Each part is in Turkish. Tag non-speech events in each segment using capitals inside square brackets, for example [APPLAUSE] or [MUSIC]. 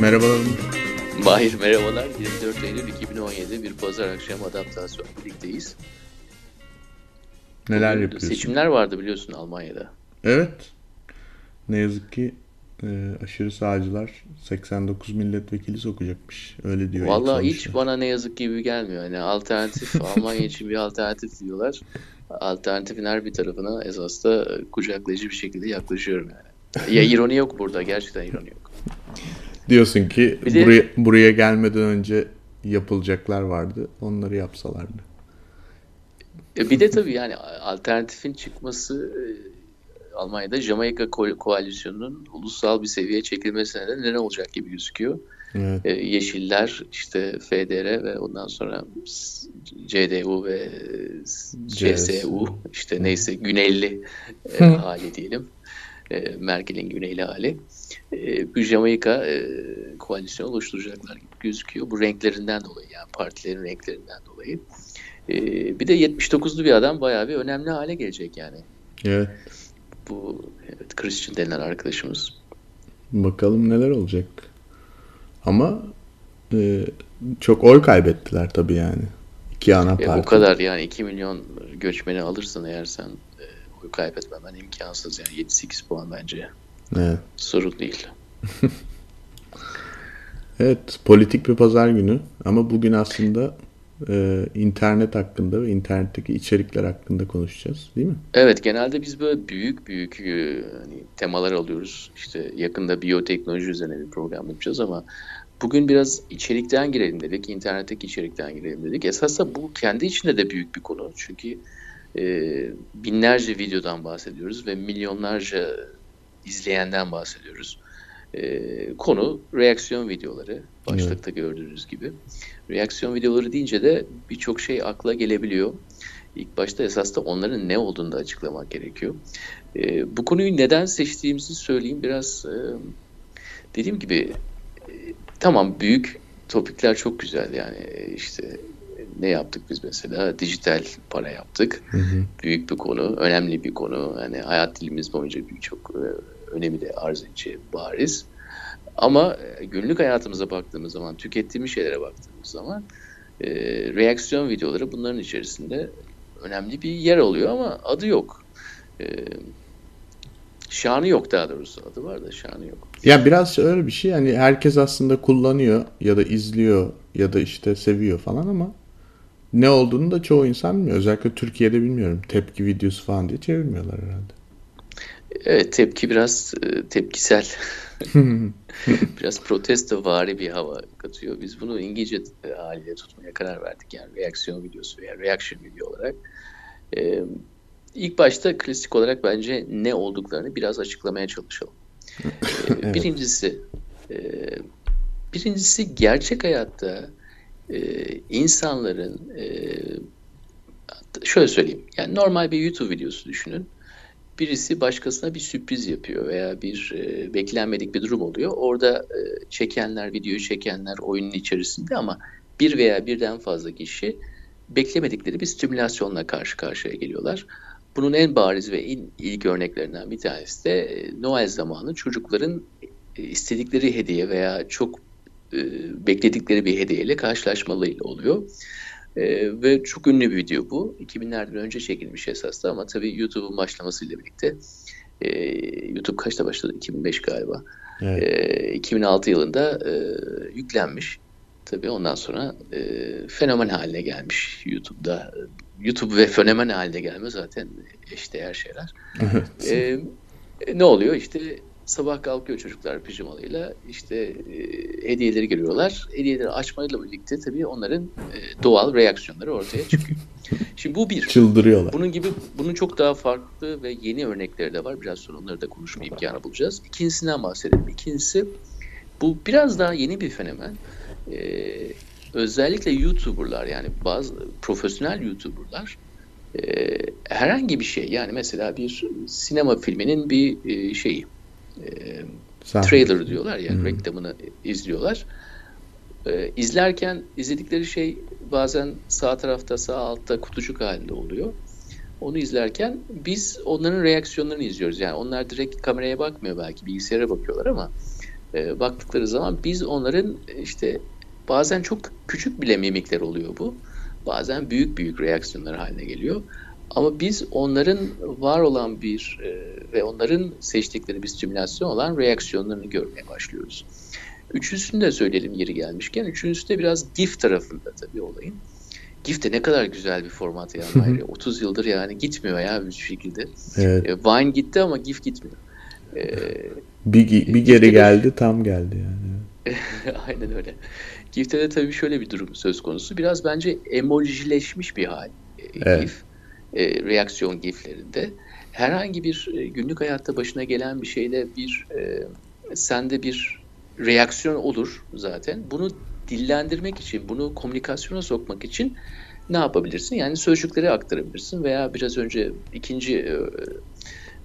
Merhabalar. Mahir merhabalar. 24 Eylül 2017 bir pazar akşamı adaptasyon birlikteyiz. Neler Bugün yapıyorsun? Seçimler vardı biliyorsun Almanya'da. Evet. Ne yazık ki e, aşırı sağcılar 89 milletvekili sokacakmış. Öyle diyor. ilk Vallahi hiç bana ne yazık gibi gelmiyor. Yani alternatif [LAUGHS] Almanya için bir alternatif diyorlar. Alternatifin her bir tarafına esas da kucaklayıcı bir şekilde yaklaşıyorum yani. Ya ironi yok burada. Gerçekten ironi yok. [LAUGHS] Diyorsun ki Bir de- buraya, buraya gelmeden önce yapılacaklar vardı. Onları yapsalardı. E, Bir de tabii yani alternatifin çıkması e, Almanya'da Jamaika ko- koalisyonunun ulusal bir seviyeye çekilmesine de neden olacak gibi gözüküyor. Evet. E, Yeşiller, işte FDR ve ondan sonra CDU ve CSU, işte neyse Güneyli e, hali diyelim. E, Merkel'in Güneyli hali. E, bu Jamaika e, koalisyonu oluşturacaklar gibi gözüküyor. Bu renklerinden dolayı yani partilerin renklerinden dolayı. E, bir de 79'lu bir adam bayağı bir önemli hale gelecek yani. Evet. Bu evet, Christian denilen arkadaşımız. Bakalım neler olacak. Ama e, çok oy kaybettiler tabii yani. İki ana E, parti. o kadar yani 2 milyon göçmeni alırsan eğer sen e, kaybetmemen imkansız yani 7-8 puan bence Evet. sorun değil. [LAUGHS] Evet, politik bir pazar günü ama bugün aslında e, internet hakkında ve internetteki içerikler hakkında konuşacağız, değil mi? Evet genelde biz böyle büyük büyük e, hani temalar alıyoruz. İşte yakında biyoteknoloji üzerine bir program yapacağız ama bugün biraz içerikten girelim dedik. internetteki içerikten girelim dedik. Esasında bu kendi içinde de büyük bir konu. Çünkü e, binlerce videodan bahsediyoruz ve milyonlarca izleyenden bahsediyoruz. E, konu reaksiyon videoları. Başlıkta gördüğünüz gibi. Reaksiyon videoları deyince de birçok şey akla gelebiliyor. İlk başta esas da onların ne olduğunu da açıklamak gerekiyor. E, bu konuyu neden seçtiğimizi söyleyeyim. Biraz e, dediğim gibi e, tamam büyük topikler çok güzel yani E, işte ne yaptık biz mesela dijital para yaptık. Büyük bir konu, önemli bir konu. Yani hayat dilimiz boyunca birçok e, önemi de arz edeceği bariz. Ama e, günlük hayatımıza baktığımız zaman, tükettiğimiz şeylere baktığımız zaman e, reaksiyon videoları bunların içerisinde önemli bir yer oluyor ama adı yok. E, şanı yok daha doğrusu. Adı var da şanı yok. Ya biraz öyle bir şey yani herkes aslında kullanıyor ya da izliyor ya da işte seviyor falan ama ne olduğunu da çoğu insan bilmiyor. Özellikle Türkiye'de bilmiyorum. Tepki videosu falan diye çevirmiyorlar herhalde. Evet tepki biraz e, tepkisel. [LAUGHS] [LAUGHS] biraz protesto vari bir hava katıyor. Biz bunu İngilizce e, haliyle tutmaya karar verdik. Yani reaksiyon videosu veya reaction video olarak. E, ilk başta klasik olarak bence ne olduklarını biraz açıklamaya çalışalım. E, [LAUGHS] Evet. Birincisi e, birincisi gerçek hayatta e, insanların e, şöyle söyleyeyim. Yani normal bir YouTube videosu düşünün birisi başkasına bir sürpriz yapıyor veya bir e, beklenmedik bir durum oluyor. Orada e, çekenler, videoyu çekenler oyunun içerisinde ama bir veya birden fazla kişi beklemedikleri bir stimülasyonla karşı karşıya geliyorlar. Bunun en bariz ve en ilk örneklerinden bir tanesi de e, Noel zamanı çocukların e, istedikleri hediye veya çok bekledikleri bir hediyeyle karşılaşmalarıyla oluyor. Ee, ve çok ünlü bir video bu. 2000'lerden önce çekilmiş esasında ama tabii YouTube'un başlamasıyla birlikte e, YouTube kaçta başladı? 2005 galiba. Evet. E, 2006 yılında e, yüklenmiş. Tabii ondan sonra e, fenomen haline gelmiş YouTube'da. YouTube ve fenomen haline gelme zaten eşdeğer şeyler. Evet. E, e, ne oluyor? İşte sabah kalkıyor çocuklar pijamalıyla işte e, hediyeleri görüyorlar. Hediyeleri açmayla birlikte tabii onların e, doğal reaksiyonları ortaya çıkıyor. [LAUGHS] Şimdi bu bir. Çıldırıyorlar. Bunun gibi bunun çok daha farklı ve yeni örnekleri de var. Biraz sonra onları da konuşma imkanı bulacağız. İkincisinden bahsedelim. İkincisi bu biraz daha yeni bir fenomen. Ee, özellikle YouTuber'lar yani bazı profesyonel YouTuber'lar e, herhangi bir şey yani mesela bir sinema filminin bir e, şeyi e, trailer diyorlar ya Hı. reklamını izliyorlar. Ee, izlerken izledikleri şey bazen sağ tarafta sağ altta kutucuk halinde oluyor. Onu izlerken biz onların reaksiyonlarını izliyoruz. Yani onlar direkt kameraya bakmıyor belki bilgisayara bakıyorlar ama e, baktıkları zaman biz onların işte bazen çok küçük bile mimikler oluyor bu. Bazen büyük büyük reaksiyonlar haline geliyor. Ama biz onların var olan bir e, ve onların seçtikleri bir stimülasyon olan reaksiyonlarını görmeye başlıyoruz. Üçüncüsünü de söyleyelim yeri gelmişken. Üçüncüsü de biraz GIF tarafında tabii olayın. GIF de ne kadar güzel bir format yani. 30 yıldır yani gitmiyor ya bir şekilde. Evet. E, Vine gitti ama GIF gitmiyor. Ee, bir, bir geri geldi tam geldi yani. [LAUGHS] Aynen öyle. GIF'te de tabii şöyle bir durum söz konusu. Biraz bence emojileşmiş bir hal e, evet. GIF. E, reaksiyon GIF'lerinde. Herhangi bir e, günlük hayatta başına gelen bir şeyde bir e, sende bir reaksiyon olur zaten. Bunu dillendirmek için, bunu komünikasyona sokmak için ne yapabilirsin? Yani sözcükleri aktarabilirsin veya biraz önce ikinci e,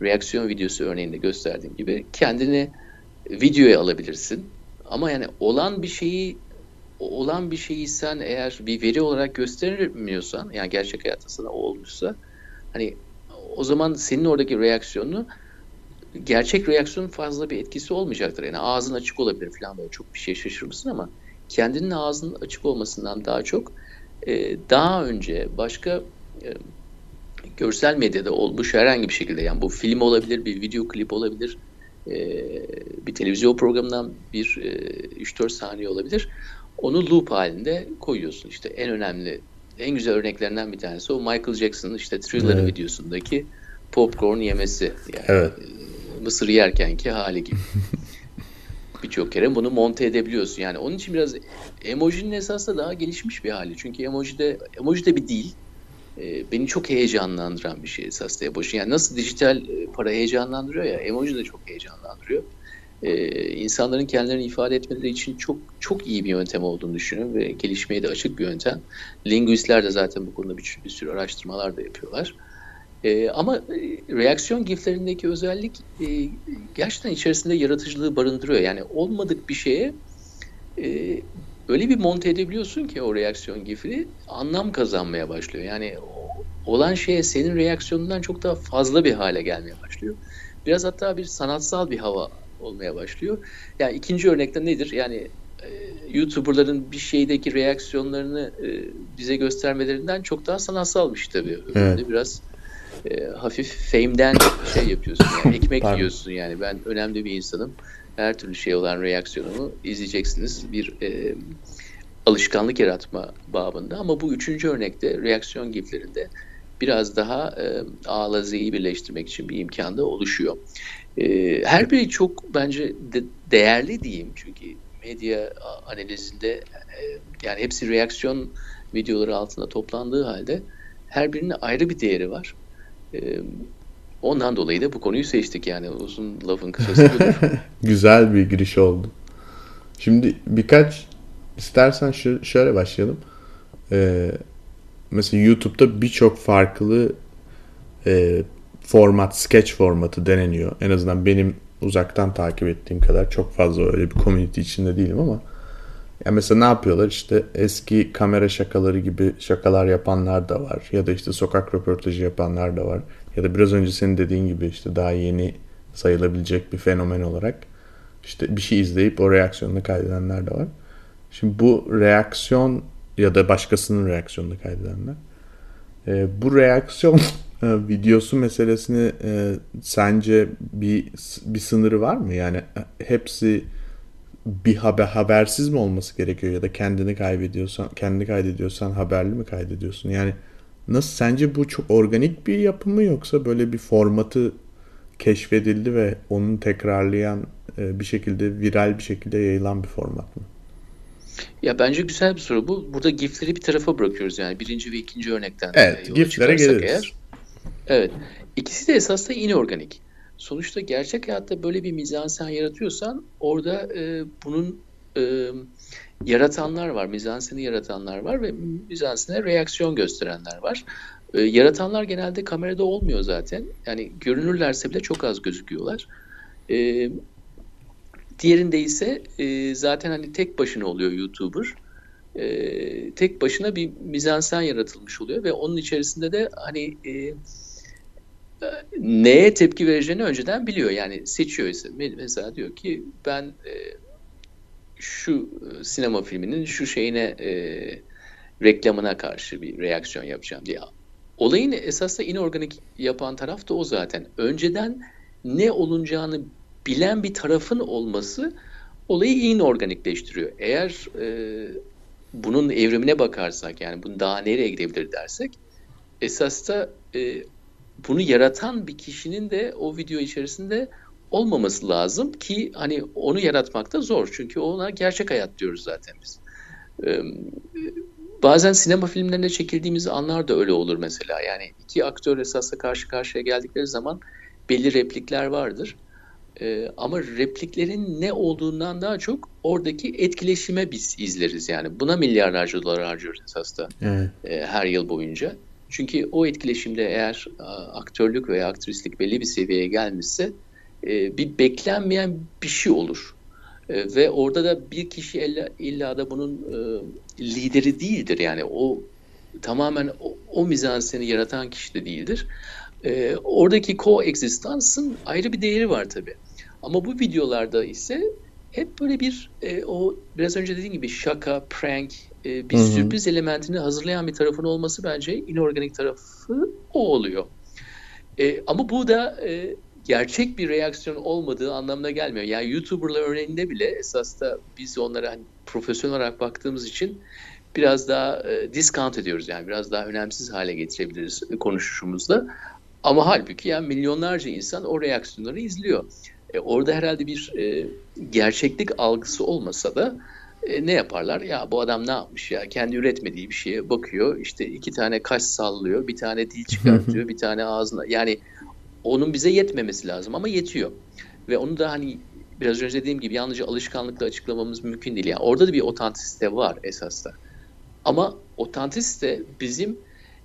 reaksiyon videosu örneğinde gösterdiğim gibi kendini videoya alabilirsin. Ama yani olan bir şeyi olan bir şeyi sen eğer bir veri olarak göstermiyorsan yani gerçek hayatta sana o olmuşsa hani o zaman senin oradaki reaksiyonu gerçek reaksiyonun fazla bir etkisi olmayacaktır. Yani ağzın açık olabilir falan böyle çok bir şey şaşırmışsın ama kendinin ağzının açık olmasından daha çok e, daha önce başka e, görsel medyada olmuş herhangi bir şekilde yani bu film olabilir, bir video klip olabilir, e, bir televizyon programından bir e, 3-4 saniye olabilir. Onu loop halinde koyuyorsun. İşte en önemli, en güzel örneklerinden bir tanesi o Michael Jackson'ın işte Thriller evet. videosundaki popcorn yemesi. Yani evet. E, mısır yerkenki hali gibi. [LAUGHS] Birçok kere bunu monte edebiliyorsun. Yani onun için biraz emojinin esasında daha gelişmiş bir hali. Çünkü emoji de, emoji de bir dil e, beni çok heyecanlandıran bir şey esas emoji. Yani nasıl dijital e, para heyecanlandırıyor ya emoji de çok heyecanlandırıyor. E, insanların kendilerini ifade etmeleri için çok çok iyi bir yöntem olduğunu düşünüyorum ve gelişmeye de açık bir yöntem. Linguistler de zaten bu konuda bir, bir sürü araştırmalar da yapıyorlar. E, ama e, reaksiyon giflerindeki özellik e, gerçekten içerisinde yaratıcılığı barındırıyor. Yani olmadık bir şeye e, öyle bir monte edebiliyorsun ki o reaksiyon gifini anlam kazanmaya başlıyor. Yani olan şeye senin reaksiyonundan çok daha fazla bir hale gelmeye başlıyor. Biraz hatta bir sanatsal bir hava olmaya başlıyor. Yani ikinci örnekte nedir? Yani e, YouTuber'ların bir şeydeki reaksiyonlarını e, bize göstermelerinden çok daha sanatsalmış tabii. Evet. Biraz e, hafif fame'den şey yapıyorsun. Yani [LAUGHS] ekmek yiyorsun yani. Ben önemli bir insanım her türlü şey olan reaksiyonumu izleyeceksiniz. Bir e, alışkanlık yaratma babında ama bu üçüncü örnekte reaksiyon giflerinde biraz daha e, A'la Z'yi birleştirmek için bir imkan da oluşuyor. E, her biri çok bence de, değerli diyeyim çünkü medya analizinde e, yani hepsi reaksiyon videoları altında toplandığı halde her birinin ayrı bir değeri var. E, Ondan dolayı da bu konuyu seçtik yani uzun lafın kısası [LAUGHS] Güzel bir giriş oldu. Şimdi birkaç istersen şöyle başlayalım. Ee, mesela YouTube'da birçok farklı e, format, sketch formatı deneniyor. En azından benim uzaktan takip ettiğim kadar çok fazla öyle bir community içinde değilim ama ya mesela ne yapıyorlar işte eski kamera şakaları gibi şakalar yapanlar da var ya da işte sokak röportajı yapanlar da var ya da biraz önce senin dediğin gibi işte daha yeni sayılabilecek bir fenomen olarak işte bir şey izleyip o reaksiyonunu kaydedenler de var. Şimdi bu reaksiyon ya da başkasının reaksiyonunu kaydedenler e, bu reaksiyon e, videosu meselesini e, sence bir bir sınırı var mı? Yani e, hepsi bir haber habersiz mi olması gerekiyor ya da kendini kaybediyorsan kendini kaydediyorsan haberli mi kaydediyorsun? Yani Nasıl sence bu çok organik bir yapı mı yoksa böyle bir formatı keşfedildi ve onu tekrarlayan e, bir şekilde viral bir şekilde yayılan bir format mı? Ya bence güzel bir soru bu. Burada GIF'leri bir tarafa bırakıyoruz yani birinci ve ikinci örnekten. Evet, GIF'lere geliriz. Eğer. Evet. İkisi de esasında inorganik. Sonuçta gerçek hayatta böyle bir mizansen yaratıyorsan orada e, bunun e, yaratanlar var, mizanseni yaratanlar var ve mizansene reaksiyon gösterenler var. E, yaratanlar genelde kamerada olmuyor zaten. Yani görünürlerse bile çok az gözüküyorlar. E, diğerinde ise e, zaten hani tek başına oluyor YouTuber. E, tek başına bir mizansen yaratılmış oluyor ve onun içerisinde de hani e, neye tepki vereceğini önceden biliyor. Yani seçiyor ise mesela diyor ki ben e, şu e, sinema filminin şu şeyine e, reklamına karşı bir reaksiyon yapacağım diye. Olayın esasında inorganik yapan taraf da o zaten. Önceden ne olunacağını bilen bir tarafın olması olayı inorganikleştiriyor. Eğer e, bunun evrimine bakarsak yani bunu daha nereye gidebilir dersek esas da e, bunu yaratan bir kişinin de o video içerisinde olmaması lazım ki hani onu yaratmak da zor. Çünkü ona gerçek hayat diyoruz zaten biz. E, bazen sinema filmlerinde çekildiğimiz anlar da öyle olur mesela. Yani iki aktör esasla karşı karşıya geldikleri zaman belli replikler vardır. E, ama repliklerin ne olduğundan daha çok oradaki etkileşime biz izleriz yani. Buna milyarlarca dolar harcıyoruz esasda evet. e, her yıl boyunca. Çünkü o etkileşimde eğer aktörlük veya aktrislik belli bir seviyeye gelmişse e, bir beklenmeyen bir şey olur. E, ve orada da bir kişi illa, da bunun e, lideri değildir. Yani o tamamen o, o mizanseni yaratan kişi de değildir. Oradaki coexistansın ayrı bir değeri var tabii. Ama bu videolarda ise hep böyle bir e, o biraz önce dediğim gibi şaka, prank, e, bir Hı-hı. sürpriz elementini hazırlayan bir tarafın olması bence inorganik tarafı o oluyor. E, ama bu da e, gerçek bir reaksiyon olmadığı anlamına gelmiyor. Yani YouTuber'lar örneğinde bile esas da biz onlara hani profesyonel olarak baktığımız için biraz daha e, discount ediyoruz. Yani biraz daha önemsiz hale getirebiliriz konuşuşumuzda. Ama halbuki yani milyonlarca insan o reaksiyonları izliyor. E, orada herhalde bir e, gerçeklik algısı olmasa da e, ne yaparlar? Ya bu adam ne yapmış ya? Kendi üretmediği bir şeye bakıyor. İşte iki tane kaş sallıyor, bir tane dil çıkartıyor, bir tane ağzına. Yani onun bize yetmemesi lazım ama yetiyor. Ve onu da hani biraz önce dediğim gibi yalnızca alışkanlıkla açıklamamız mümkün değil. Yani orada da bir otantisite var esasda. Ama otantisite bizim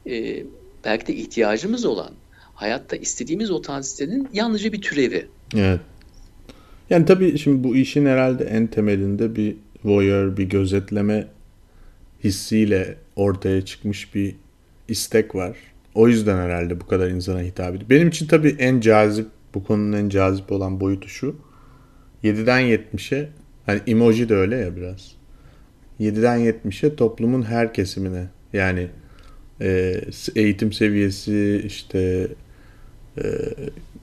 e, belki de ihtiyacımız olan, hayatta istediğimiz otantisitenin yalnızca bir türevi. Evet. Yani tabii şimdi bu işin herhalde en temelinde bir voyeur, bir gözetleme hissiyle ortaya çıkmış bir istek var. O yüzden herhalde bu kadar insana hitap ediyor. Benim için tabii en cazip, bu konunun en cazip olan boyutu şu. 7'den 70'e, hani emoji de öyle ya biraz. 7'den 70'e toplumun her kesimine yani e, eğitim seviyesi işte e,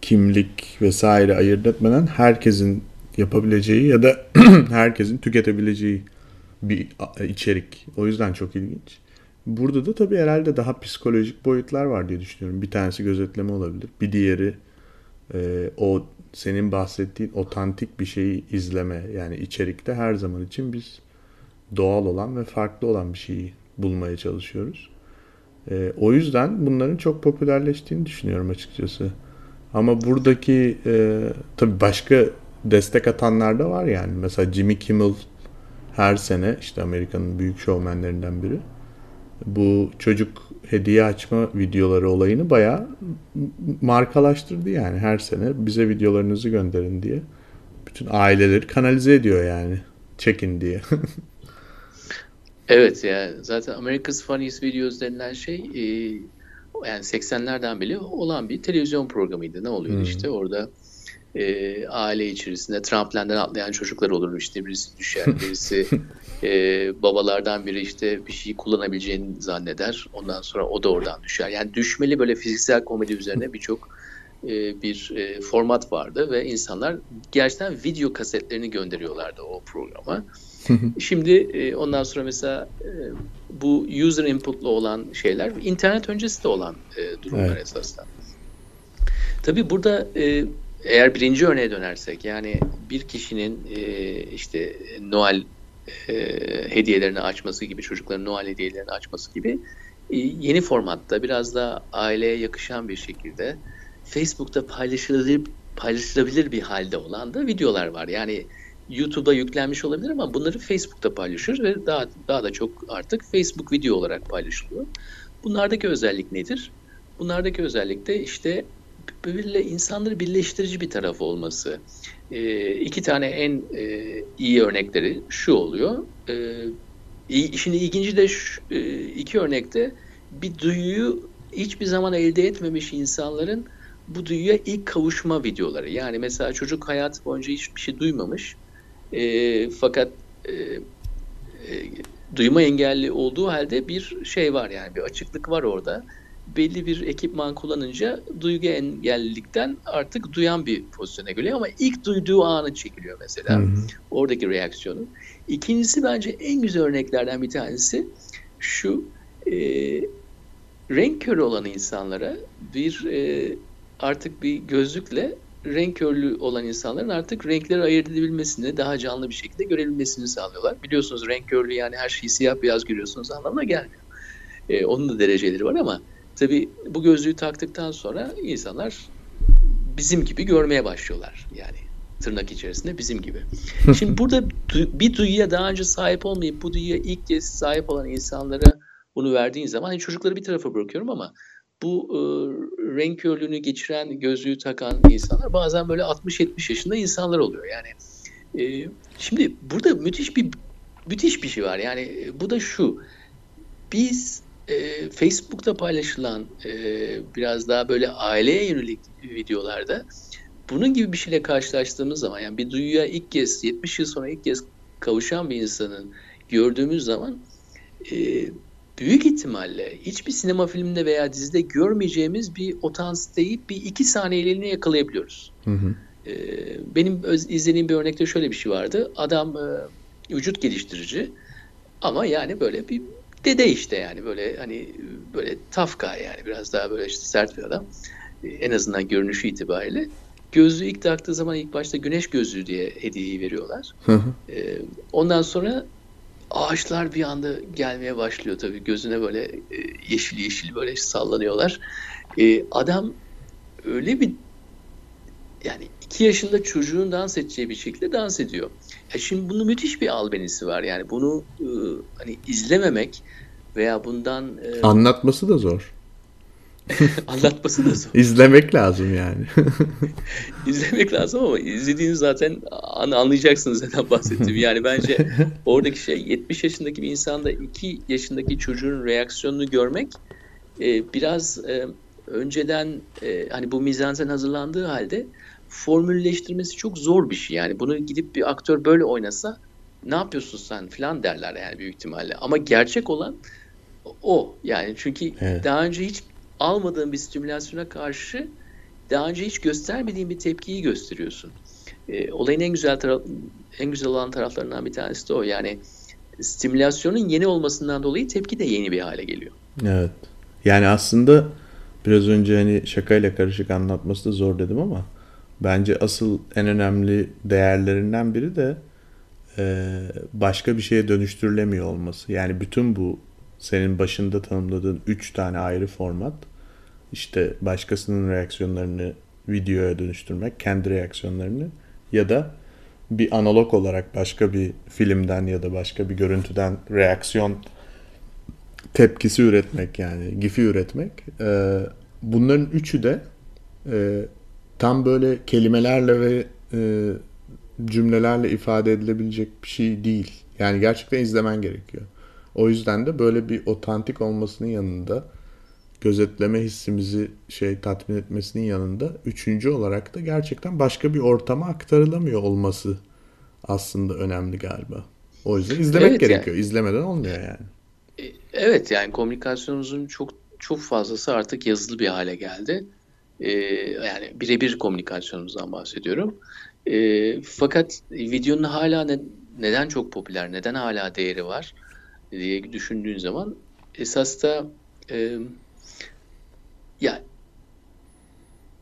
kimlik vesaire ayırt etmeden herkesin yapabileceği ya da [CLEARS THROAT] herkesin tüketebileceği bir içerik. O yüzden çok ilginç. Burada da tabii herhalde daha psikolojik boyutlar var diye düşünüyorum. Bir tanesi gözetleme olabilir. Bir diğeri e, o senin bahsettiğin otantik bir şeyi izleme. Yani içerikte her zaman için biz doğal olan ve farklı olan bir şeyi bulmaya çalışıyoruz. E, o yüzden bunların çok popülerleştiğini düşünüyorum açıkçası. Ama buradaki e, tabii başka destek atanlar da var yani. Mesela Jimmy Kimmel her sene işte Amerika'nın büyük şovmenlerinden biri. Bu çocuk hediye açma videoları olayını bayağı markalaştırdı yani her sene bize videolarınızı gönderin diye. Bütün aileleri kanalize ediyor yani. Çekin diye. [LAUGHS] evet ya zaten America's Funniest Videos denilen şey e, yani 80'lerden beri olan bir televizyon programıydı. Ne oluyor hmm. işte orada e, aile içerisinde tramplenden atlayan çocuklar olur işte birisi düşer [LAUGHS] birisi e, babalardan biri işte bir şeyi kullanabileceğini zanneder ondan sonra o da oradan düşer yani düşmeli böyle fiziksel komedi üzerine birçok e, bir e, format vardı ve insanlar gerçekten video kasetlerini gönderiyorlardı o programa. [LAUGHS] Şimdi e, ondan sonra mesela e, bu user input'lu olan şeyler internet öncesi de olan e, durumlar evet. esasında. Tabii burada e, eğer birinci örneğe dönersek yani bir kişinin e, işte Noel e, hediyelerini açması gibi çocukların Noel hediyelerini açması gibi e, yeni formatta biraz da aileye yakışan bir şekilde Facebook'ta paylaşılabilir paylaşılabilir bir halde olan da videolar var. Yani YouTube'da yüklenmiş olabilir ama bunları Facebook'ta paylaşıyoruz ve daha daha da çok artık Facebook video olarak paylaşılıyor. Bunlardaki özellik nedir? Bunlardaki özellik de işte böyle insanları birleştirici bir tarafı olması. E, iki tane en e, iyi örnekleri şu oluyor. E, işin ilginci de şu, e, iki örnekte bir duyuyu hiçbir zaman elde etmemiş insanların bu duyuya ilk kavuşma videoları. Yani mesela çocuk hayatı boyunca hiçbir şey duymamış. E, fakat e, e, duyma engelli olduğu halde bir şey var yani bir açıklık var orada. Belli bir ekipman kullanınca duygu engellilikten artık duyan bir pozisyona geliyor ama ilk duyduğu anı çekiliyor mesela. Hı hı. Oradaki reaksiyonu. İkincisi bence en güzel örneklerden bir tanesi şu e, renk körü olan insanlara bir e, artık bir gözlükle renk körlü olan insanların artık renkleri ayırt edebilmesini, daha canlı bir şekilde görebilmesini sağlıyorlar. Biliyorsunuz renk körlüğü yani her şeyi siyah beyaz görüyorsunuz anlamına gelmiyor. Ee, onun da dereceleri var ama tabii bu gözlüğü taktıktan sonra insanlar bizim gibi görmeye başlıyorlar. Yani tırnak içerisinde bizim gibi. [LAUGHS] Şimdi burada bir duyuya daha önce sahip olmayıp bu duyuya ilk kez sahip olan insanlara bunu verdiğin zaman hani çocukları bir tarafa bırakıyorum ama bu e, renk körlüğünü geçiren gözlüğü takan insanlar bazen böyle 60-70 yaşında insanlar oluyor. Yani e, şimdi burada müthiş bir müthiş bir şey var. Yani bu da şu. Biz e, Facebook'ta paylaşılan e, biraz daha böyle aileye yönelik videolarda bunun gibi bir şeyle karşılaştığımız zaman yani bir duyuya ilk kez 70 yıl sonra ilk kez kavuşan bir insanın gördüğümüz zaman e, büyük ihtimalle hiçbir sinema filminde veya dizide görmeyeceğimiz bir otansiteyi bir iki saniyeliğine yakalayabiliyoruz. Hı hı. Ee, benim öz, izlediğim bir örnekte şöyle bir şey vardı. Adam e, vücut geliştirici ama yani böyle bir dede işte yani böyle hani böyle tafka yani biraz daha böyle işte sert bir adam. Ee, en azından görünüşü itibariyle. Gözlüğü ilk taktığı zaman ilk başta güneş gözlüğü diye hediyeyi veriyorlar. Hı hı. Ee, ondan sonra ağaçlar bir anda gelmeye başlıyor tabii. Gözüne böyle e, yeşil yeşil böyle sallanıyorlar. E, adam öyle bir yani iki yaşında çocuğun dans edeceği bir şekilde dans ediyor. Ya şimdi bunun müthiş bir albenisi var. Yani bunu e, hani izlememek veya bundan e, anlatması da zor. [LAUGHS] Anlatması da zor. İzlemek lazım yani. [LAUGHS] İzlemek lazım ama izlediğiniz zaten anlayacaksınız neden bahsettiğimi. Yani bence [LAUGHS] oradaki şey 70 yaşındaki bir insanda 2 yaşındaki çocuğun reaksiyonunu görmek e, biraz e, önceden e, hani bu mizansen hazırlandığı halde formülleştirmesi çok zor bir şey. Yani bunu gidip bir aktör böyle oynasa ne yapıyorsun sen falan derler yani büyük ihtimalle. Ama gerçek olan o yani çünkü evet. daha önce hiç almadığın bir stimülasyona karşı daha önce hiç göstermediğin bir tepkiyi gösteriyorsun. E, olayın en güzel taraf, en güzel olan taraflarından bir tanesi de o. Yani stimülasyonun yeni olmasından dolayı tepki de yeni bir hale geliyor. Evet. Yani aslında biraz önce hani şakayla karışık anlatması da zor dedim ama bence asıl en önemli değerlerinden biri de e, başka bir şeye dönüştürülemiyor olması. Yani bütün bu senin başında tanımladığın 3 tane ayrı format işte başkasının reaksiyonlarını videoya dönüştürmek, kendi reaksiyonlarını ya da bir analog olarak başka bir filmden ya da başka bir görüntüden reaksiyon tepkisi üretmek yani gifi üretmek. Ee, bunların üçü de e, tam böyle kelimelerle ve e, cümlelerle ifade edilebilecek bir şey değil. Yani gerçekten izlemen gerekiyor. O yüzden de böyle bir otantik olmasının yanında gözetleme hissimizi şey tatmin etmesinin yanında üçüncü olarak da gerçekten başka bir ortama aktarılamıyor olması aslında önemli galiba. O yüzden izlemek evet, gerekiyor. Yani. İzlemeden olmuyor yani. E, evet yani komünikasyonumuzun çok çok fazlası artık yazılı bir hale geldi. Ee, yani birebir komünikasyonumuzdan bahsediyorum. Ee, fakat videonun hala ne, neden çok popüler, neden hala değeri var? diye düşündüğün zaman esas da e, ya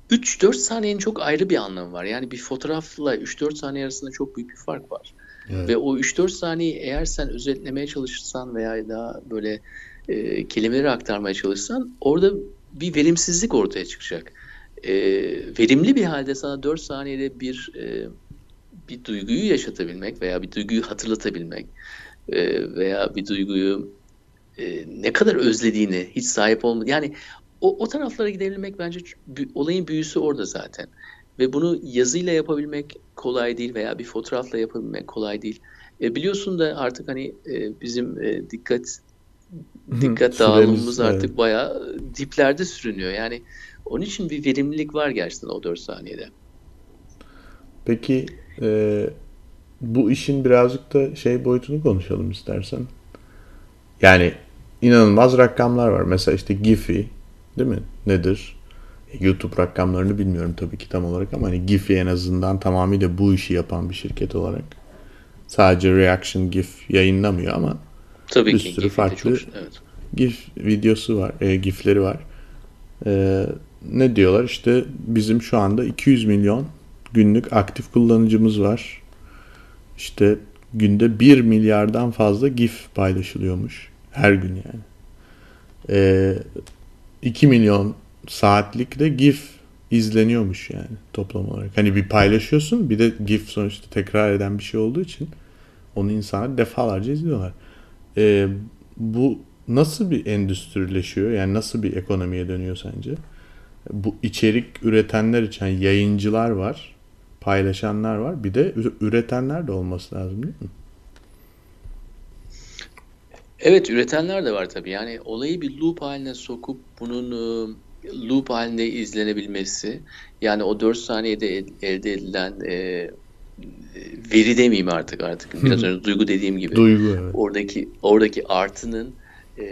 3-4 saniyenin çok ayrı bir anlamı var. Yani bir fotoğrafla 3-4 saniye arasında çok büyük bir fark var. Evet. Ve o 3-4 saniyeyi eğer sen özetlemeye çalışırsan veya daha böyle e, kelimeleri aktarmaya çalışsan orada bir verimsizlik ortaya çıkacak. E, verimli bir halde sana 4 saniyede bir e, bir duyguyu yaşatabilmek veya bir duyguyu hatırlatabilmek e, veya bir duyguyu e, ne kadar özlediğini hiç sahip olmadı. Yani o, o taraflara gidebilmek bence olayın büyüsü orada zaten. Ve bunu yazıyla yapabilmek kolay değil veya bir fotoğrafla yapabilmek kolay değil. E, biliyorsun da artık hani e, bizim e, dikkat dikkat dağılımımız artık evet. bayağı diplerde sürünüyor. Yani onun için bir verimlilik var gerçekten o 4 saniyede. Peki e, bu işin birazcık da şey boyutunu konuşalım istersen. Yani inanılmaz rakamlar var. Mesela işte Giphy değil mi? Nedir? YouTube rakamlarını bilmiyorum tabii ki tam olarak ama hani Giphy en azından tamamıyla bu işi yapan bir şirket olarak sadece reaction GIF yayınlamıyor ama tabii bir ki, sürü farklı çok, evet. GIF videosu var, e, GIF'leri var. E, ne diyorlar? İşte bizim şu anda 200 milyon günlük aktif kullanıcımız var. İşte günde 1 milyardan fazla GIF paylaşılıyormuş. Her gün yani. E, 2 milyon saatlik de GIF izleniyormuş yani toplam olarak. Hani bir paylaşıyorsun bir de GIF sonuçta tekrar eden bir şey olduğu için onu insanlar defalarca izliyorlar. Ee, bu nasıl bir endüstrileşiyor? Yani nasıl bir ekonomiye dönüyor sence? Bu içerik üretenler için yani yayıncılar var, paylaşanlar var. Bir de üretenler de olması lazım değil mi? Evet üretenler de var tabii. Yani olayı bir loop haline sokup bunun ıı, loop halinde izlenebilmesi yani o 4 saniyede elde edilen e, veri demeyeyim artık artık biraz önce duygu dediğim gibi duygu evet. oradaki oradaki artının e,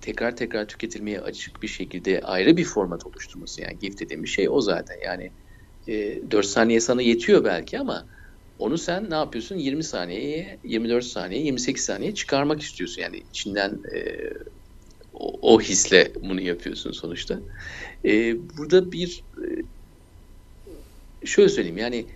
tekrar tekrar tüketilmeye açık bir şekilde ayrı bir format oluşturması yani GIF dediğimiz şey o zaten. Yani e, 4 saniye sana yetiyor belki ama onu sen ne yapıyorsun? 20 saniyeye 24 saniye 28 saniye çıkarmak istiyorsun. Yani içinden e, o, o hisle bunu yapıyorsun sonuçta. E, burada bir e, şöyle söyleyeyim yani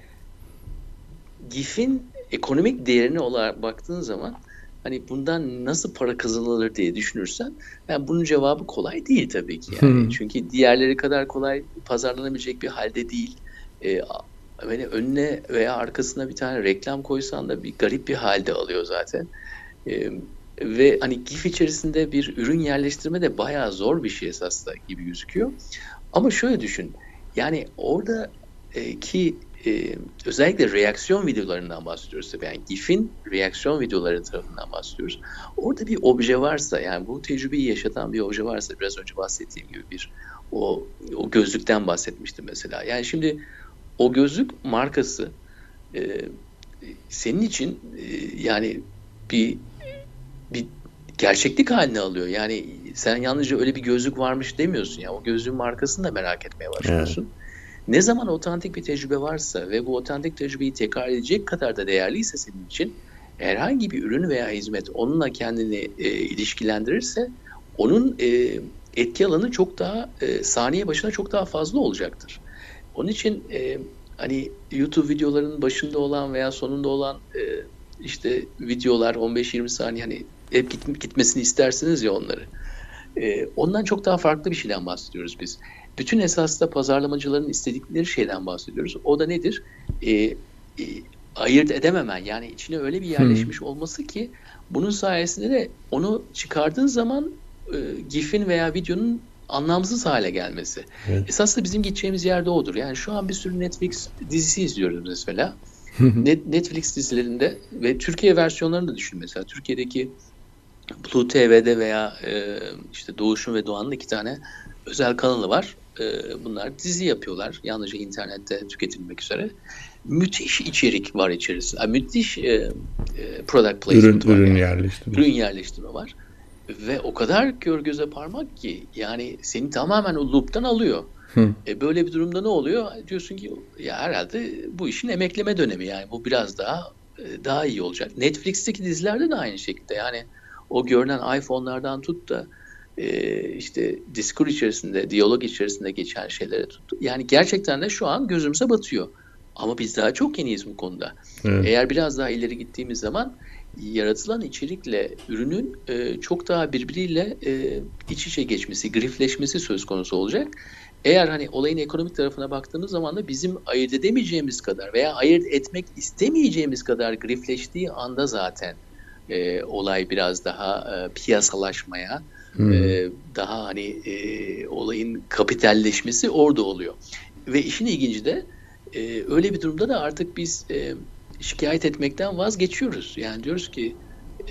GIF'in ekonomik değerine olarak baktığın zaman hani bundan nasıl para kazanılır diye düşünürsen yani bunun cevabı kolay değil tabii ki yani. Hmm. Çünkü diğerleri kadar kolay pazarlanabilecek bir halde değil. Ee, hani önüne veya arkasına bir tane reklam koysan da bir garip bir halde alıyor zaten. Ee, ve hani GIF içerisinde bir ürün yerleştirme de bayağı zor bir şey esasında gibi gözüküyor. Ama şöyle düşün. Yani orada e, ki e, özellikle reaksiyon videolarından bahsediyoruz. Yani GIF'in reaksiyon videoları tarafından bahsediyoruz. Orada bir obje varsa yani bu tecrübeyi yaşatan bir obje varsa biraz önce bahsettiğim gibi bir o, o gözlükten bahsetmiştim mesela. Yani şimdi o gözlük markası e, senin için e, yani bir bir gerçeklik haline alıyor. Yani sen yalnızca öyle bir gözlük varmış demiyorsun ya. O gözlüğün markasını da merak etmeye başlıyorsun. Evet. Ne zaman otantik bir tecrübe varsa ve bu otantik tecrübeyi tekrar edecek kadar da değerliyse senin için herhangi bir ürün veya hizmet onunla kendini e, ilişkilendirirse onun e, etki alanı çok daha e, saniye başına çok daha fazla olacaktır. Onun için e, hani YouTube videolarının başında olan veya sonunda olan e, işte videolar 15-20 saniye hani hep git, gitmesini istersiniz ya onları. E, ondan çok daha farklı bir şeyden bahsediyoruz biz. Bütün esasında pazarlamacıların istedikleri şeyden bahsediyoruz. O da nedir? E, e, ayırt edememen yani içine öyle bir yerleşmiş hmm. olması ki bunun sayesinde de onu çıkardığın zaman e, GIF'in veya videonun anlamsız hale gelmesi. Evet. Esasında bizim gideceğimiz yerde odur. Yani şu an bir sürü Netflix dizisi izliyoruz mesela. Netflix dizilerinde ve Türkiye versiyonlarını da düşün mesela. Türkiye'deki Blue TV'de veya e, işte Doğuş'un ve Doğan'ın iki tane özel kanalı var. E, bunlar dizi yapıyorlar. Yalnızca internette tüketilmek üzere. Müthiş içerik var içerisinde. Yani müthiş e, e, product placement ürün, var. Ürün yani. yerleştirme. Ürün yerleştirme var. Ve o kadar kör göze parmak ki yani seni tamamen o loop'tan alıyor. E böyle bir durumda ne oluyor? Diyorsun ki ya herhalde bu işin emekleme dönemi yani bu biraz daha e, daha iyi olacak. Netflix'teki dizilerde de aynı şekilde yani o görünen iPhone'lardan tut da e, işte diskur içerisinde, diyalog içerisinde geçen şeylere tuttu. Yani gerçekten de şu an gözümüze batıyor. Ama biz daha çok yeniyiz bu konuda. Evet. Eğer biraz daha ileri gittiğimiz zaman yaratılan içerikle ürünün e, çok daha birbiriyle e, iç içe geçmesi, grifleşmesi söz konusu olacak. Eğer hani olayın ekonomik tarafına baktığımız zaman da bizim ayırt edemeyeceğimiz kadar veya ayırt etmek istemeyeceğimiz kadar grifleştiği anda zaten e, olay biraz daha e, piyasalaşmaya, hmm. e, daha hani e, olayın kapitalleşmesi orada oluyor. Ve işin ilginci de e, öyle bir durumda da artık biz e, şikayet etmekten vazgeçiyoruz. Yani diyoruz ki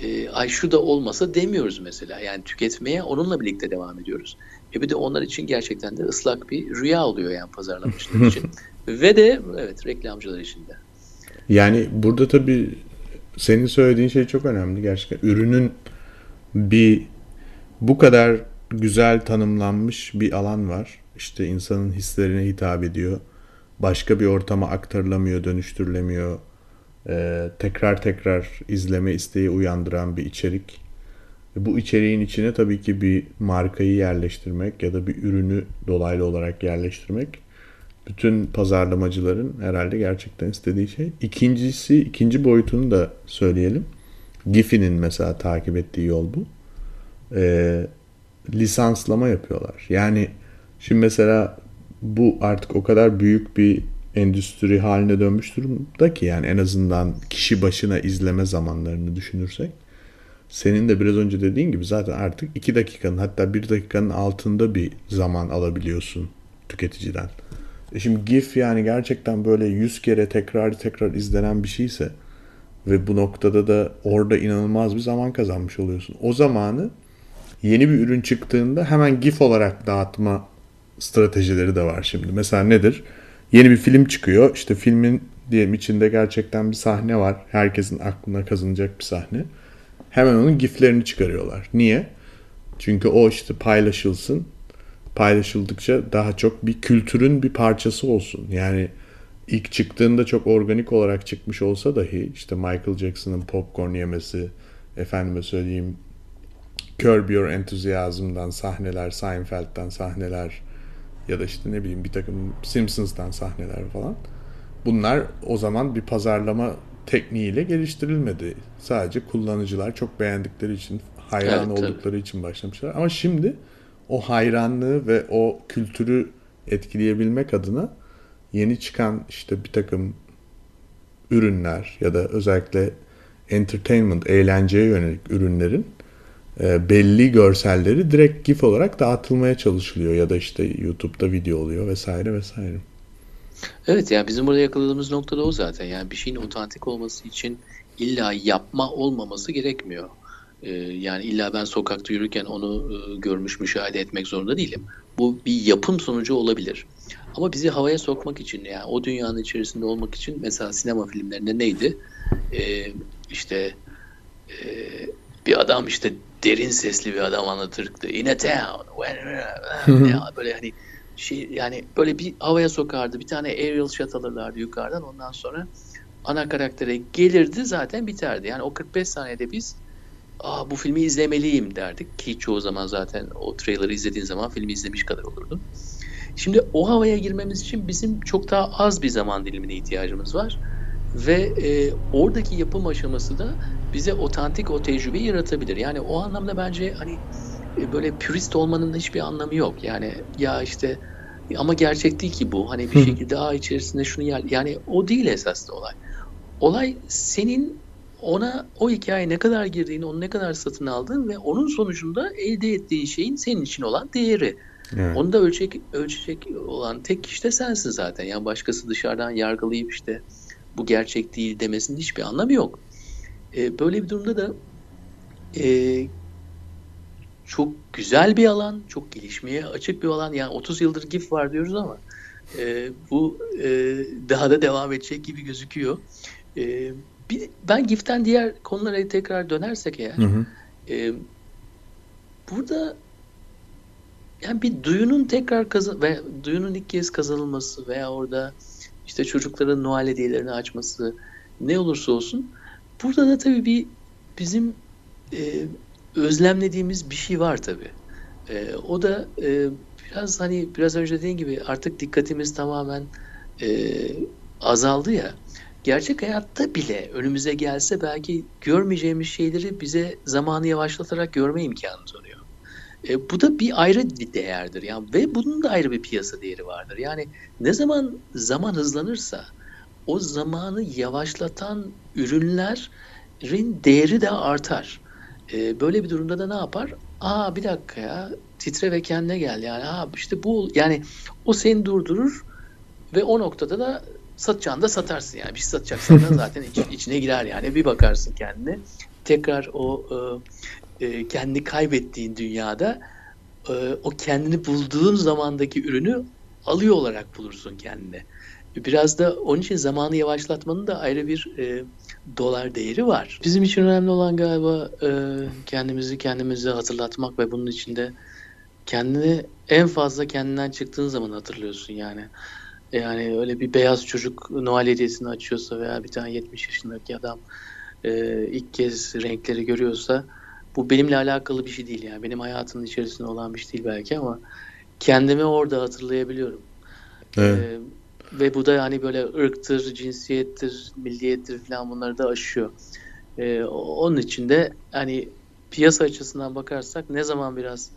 e, ay şu da olmasa demiyoruz mesela. Yani tüketmeye onunla birlikte devam ediyoruz. E bir de onlar için gerçekten de ıslak bir rüya oluyor yani pazarlamacılar [LAUGHS] için. Ve de evet reklamcılar için de. Yani burada tabii senin söylediğin şey çok önemli gerçekten. Ürünün bir bu kadar güzel tanımlanmış bir alan var. İşte insanın hislerine hitap ediyor. Başka bir ortama aktarılamıyor, dönüştürülemiyor. Ee, tekrar tekrar izleme isteği uyandıran bir içerik. Bu içeriğin içine tabii ki bir markayı yerleştirmek ya da bir ürünü dolaylı olarak yerleştirmek bütün pazarlamacıların herhalde gerçekten istediği şey. İkincisi, ikinci boyutunu da söyleyelim. Giphy'nin mesela takip ettiği yol bu. Ee, lisanslama yapıyorlar. Yani şimdi mesela bu artık o kadar büyük bir endüstri haline dönmüş durumda ki yani en azından kişi başına izleme zamanlarını düşünürsek senin de biraz önce dediğin gibi zaten artık 2 dakikanın hatta 1 dakikanın altında bir zaman alabiliyorsun tüketiciden. E şimdi GIF yani gerçekten böyle 100 kere tekrar tekrar izlenen bir şeyse ve bu noktada da orada inanılmaz bir zaman kazanmış oluyorsun. O zamanı yeni bir ürün çıktığında hemen GIF olarak dağıtma stratejileri de var şimdi. Mesela nedir? Yeni bir film çıkıyor. İşte filmin diyelim içinde gerçekten bir sahne var. Herkesin aklına kazınacak bir sahne. Hemen onun giflerini çıkarıyorlar. Niye? Çünkü o işte paylaşılsın. Paylaşıldıkça daha çok bir kültürün bir parçası olsun. Yani ilk çıktığında çok organik olarak çıkmış olsa dahi işte Michael Jackson'ın popcorn yemesi, efendime söyleyeyim Curb Your Enthusiasm'dan sahneler, Seinfeld'den sahneler ya da işte ne bileyim bir takım Simpsons'tan sahneler falan. Bunlar o zaman bir pazarlama tekniğiyle geliştirilmedi. Sadece kullanıcılar çok beğendikleri için, hayran evet, oldukları tabii. için başlamışlar. Ama şimdi o hayranlığı ve o kültürü etkileyebilmek adına yeni çıkan işte bir takım ürünler ya da özellikle entertainment, eğlenceye yönelik ürünlerin belli görselleri direkt GIF olarak dağıtılmaya çalışılıyor ya da işte YouTube'da video oluyor vesaire vesaire. Evet yani bizim burada yakaladığımız nokta da o zaten. Yani bir şeyin otantik olması için illa yapma olmaması gerekmiyor. Ee, yani illa ben sokakta yürürken onu e, görmüş müşahede etmek zorunda değilim. Bu bir yapım sonucu olabilir. Ama bizi havaya sokmak için yani o dünyanın içerisinde olmak için mesela sinema filmlerinde neydi? Ee, işte e, bir adam işte derin sesli bir adam anlatırdı. In a town. böyle hani şey yani böyle bir havaya sokardı. Bir tane aerial shot alırlardı yukarıdan. Ondan sonra ana karaktere gelirdi zaten biterdi. Yani o 45 saniyede biz Aa, bu filmi izlemeliyim derdik ki çoğu zaman zaten o trailer'ı izlediğin zaman filmi izlemiş kadar olurdu. Şimdi o havaya girmemiz için bizim çok daha az bir zaman dilimine ihtiyacımız var ve e, oradaki yapım aşaması da bize otantik o tecrübeyi yaratabilir. Yani o anlamda bence hani e, böyle pürist olmanın hiçbir anlamı yok. Yani ya işte ama gerçek değil ki bu. Hani bir şekilde a içerisinde şunu yer. Yani o değil esaslı olay. Olay senin ona o hikaye ne kadar girdiğini, onu ne kadar satın aldığın ve onun sonucunda elde ettiğin şeyin senin için olan değeri. Evet. Onu da ölçecek, ölçecek olan tek kişi de sensin zaten. Yani başkası dışarıdan yargılayıp işte bu gerçek değil demesinin hiçbir anlamı yok. E, böyle bir durumda da e, çok güzel bir alan, çok gelişmeye açık bir alan. Yani 30 yıldır GIF var diyoruz ama e, bu e, daha da devam edecek gibi gözüküyor. E, bir, ben GIF'ten diğer konulara tekrar dönersek eğer, hı hı. E, burada yani bir duyunun tekrar kazan ve duyunun ilk kez kazanılması veya orada işte çocukların Noel hediyelerini açması ne olursa olsun burada da tabii bir bizim e, özlemlediğimiz bir şey var tabii. E, o da e, biraz hani biraz önce dediğim gibi artık dikkatimiz tamamen e, azaldı ya. Gerçek hayatta bile önümüze gelse belki görmeyeceğimiz şeyleri bize zamanı yavaşlatarak görme imkanımız oluyor. E, bu da bir ayrı bir değerdir. Yani ve bunun da ayrı bir piyasa değeri vardır. Yani ne zaman zaman hızlanırsa o zamanı yavaşlatan ürünlerin değeri de artar. E, böyle bir durumda da ne yapar? Aa bir dakika ya titre ve kendine gel yani. Ha işte bu yani o seni durdurur ve o noktada da satacağını da satarsın yani. Bir şey satacaksan da zaten iç, [LAUGHS] içine girer yani. Bir bakarsın kendine. tekrar o e, e, kendi kaybettiğin dünyada e, o kendini bulduğun zamandaki ürünü alıyor olarak bulursun kendine. Biraz da onun için zamanı yavaşlatmanın da ayrı bir e, dolar değeri var. Bizim için önemli olan galiba e, kendimizi kendimize hatırlatmak ve bunun içinde kendini en fazla kendinden çıktığın zaman hatırlıyorsun yani. Yani öyle bir beyaz çocuk Noel hediyesini açıyorsa veya bir tane 70 yaşındaki adam e, ilk kez renkleri görüyorsa bu benimle alakalı bir şey değil yani. Benim hayatımın içerisinde olan bir şey değil belki ama kendimi orada hatırlayabiliyorum. Evet. E, ve bu da yani böyle ırktır, cinsiyettir, milliyettir falan bunları da aşıyor. E, onun için de hani piyasa açısından bakarsak ne zaman biraz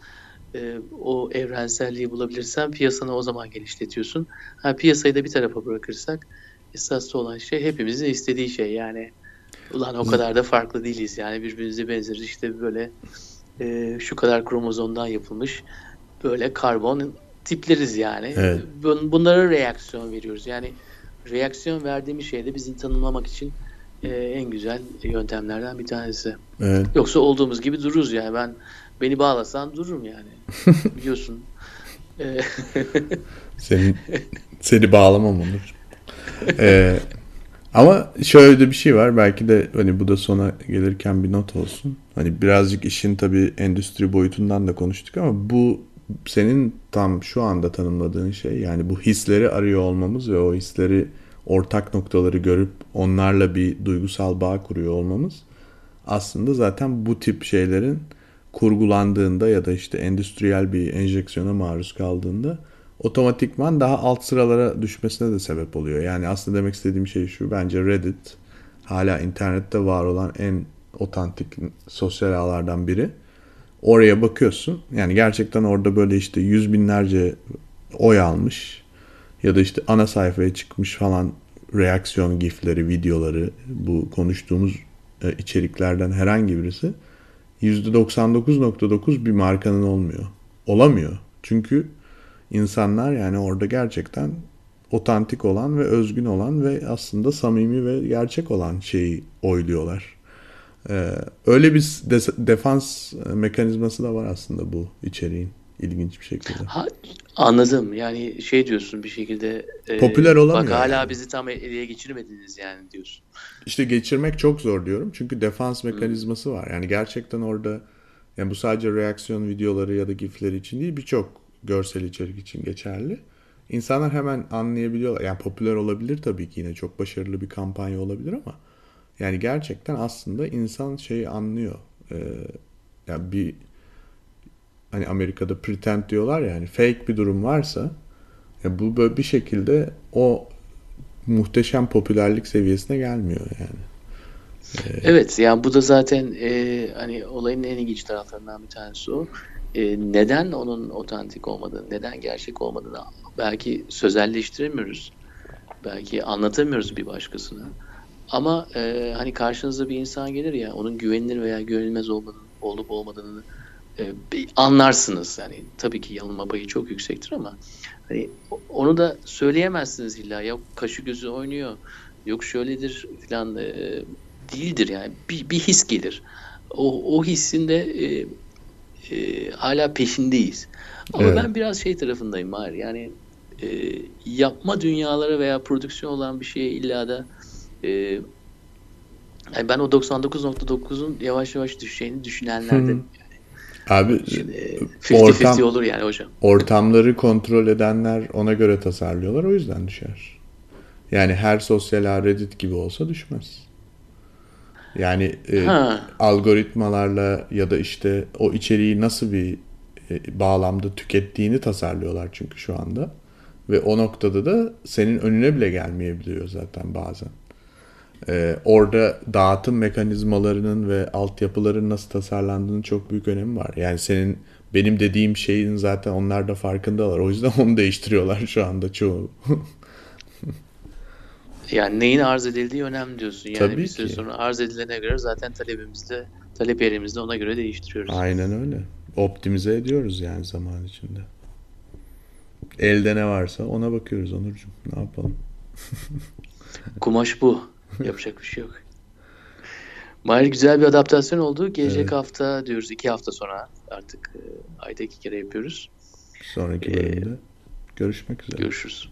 e, o evrenselliği bulabilirsen piyasanı o zaman genişletiyorsun. Ha, piyasayı da bir tarafa bırakırsak esaslı olan şey hepimizin istediği şey yani ulan o kadar da farklı değiliz yani birbirimize benzeriz işte böyle e, şu kadar kromozomdan yapılmış böyle karbon tipleriz yani. Evet. Bunlara reaksiyon veriyoruz. Yani reaksiyon verdiğimiz şey de bizi tanımlamak için e, en güzel yöntemlerden bir tanesi. Evet. Yoksa olduğumuz gibi dururuz yani. Ben beni bağlasan dururum yani. [LAUGHS] Biliyorsun. E, [LAUGHS] seni, seni bağlamam Onur. Ee, ama şöyle de bir şey var. Belki de hani bu da sona gelirken bir not olsun. Hani birazcık işin tabii endüstri boyutundan da konuştuk ama bu senin tam şu anda tanımladığın şey yani bu hisleri arıyor olmamız ve o hisleri ortak noktaları görüp onlarla bir duygusal bağ kuruyor olmamız aslında zaten bu tip şeylerin kurgulandığında ya da işte endüstriyel bir enjeksiyona maruz kaldığında otomatikman daha alt sıralara düşmesine de sebep oluyor. Yani aslında demek istediğim şey şu bence Reddit hala internette var olan en otantik sosyal ağlardan biri. Oraya bakıyorsun yani gerçekten orada böyle işte yüz binlerce oy almış ya da işte ana sayfaya çıkmış falan reaksiyon gifleri, videoları bu konuştuğumuz e, içeriklerden herhangi birisi %99.9 bir markanın olmuyor. Olamıyor. Çünkü insanlar yani orada gerçekten otantik olan ve özgün olan ve aslında samimi ve gerçek olan şeyi oyluyorlar. Ee, öyle bir defans mekanizması da var aslında bu içeriğin ilginç bir şekilde. Ha, anladım. Yani şey diyorsun bir şekilde e, popüler olamıyor. Bak hala yani. bizi tam eleye geçirmediniz yani diyorsun. İşte geçirmek çok zor diyorum. Çünkü defans mekanizması hmm. var. Yani gerçekten orada yani bu sadece reaksiyon videoları ya da gifleri için değil birçok görsel içerik için geçerli. İnsanlar hemen anlayabiliyorlar. Yani popüler olabilir tabii ki yine çok başarılı bir kampanya olabilir ama yani gerçekten aslında insan şeyi anlıyor. Ee, yani bir hani Amerika'da pretend diyorlar ya hani fake bir durum varsa ya bu böyle bir şekilde o muhteşem popülerlik seviyesine gelmiyor yani. Ee, evet yani bu da zaten e, hani olayın en ilginç taraflarından bir tanesi o. E, neden onun otantik olmadığını, neden gerçek olmadığını belki sözelleştiremiyoruz. Belki anlatamıyoruz bir başkasına. Ama e, hani karşınıza bir insan gelir ya onun güvenilir veya güvenilmez olmadığını, olup olmadığını e, anlarsınız. Yani tabii ki yanılma payı çok yüksektir ama hani onu da söyleyemezsiniz illa. Ya kaşı gözü oynuyor. Yok şöyledir falan e, değildir yani. Bir, bir his gelir. O, o hissin de e, e, hala peşindeyiz. Ama evet. ben biraz şey tarafındayım var. Yani e, yapma dünyaları veya prodüksiyon olan bir şeye illa da e, yani ben o 99.9'un yavaş yavaş düşeceğini düşünenlerden Abi 50-50 ortam, olur yani hocam. Ortamları kontrol edenler ona göre tasarlıyorlar o yüzden düşer. Yani her sosyal ağ Reddit gibi olsa düşmez. Yani e, algoritmalarla ya da işte o içeriği nasıl bir e, bağlamda tükettiğini tasarlıyorlar çünkü şu anda. Ve o noktada da senin önüne bile gelmeyebiliyor zaten bazen e, orada dağıtım mekanizmalarının ve altyapıların nasıl tasarlandığının çok büyük önemi var. Yani senin benim dediğim şeyin zaten onlar da farkındalar. O yüzden [LAUGHS] onu değiştiriyorlar şu anda çoğu. [LAUGHS] yani neyin arz edildiği önemli diyorsun. Yani Tabii bir süre ki. sonra arz edilene göre zaten talebimizde, talep yerimizde ona göre değiştiriyoruz. Aynen öyle. Optimize ediyoruz yani zaman içinde. Elde ne varsa ona bakıyoruz Onurcuğum. Ne yapalım? [LAUGHS] Kumaş bu. Yapacak bir şey yok. Mahir güzel bir adaptasyon oldu. Gelecek Evet. hafta diyoruz iki hafta sonra artık e, ayda iki kere yapıyoruz. Sonraki Ee, bölümde görüşmek üzere. Görüşürüz.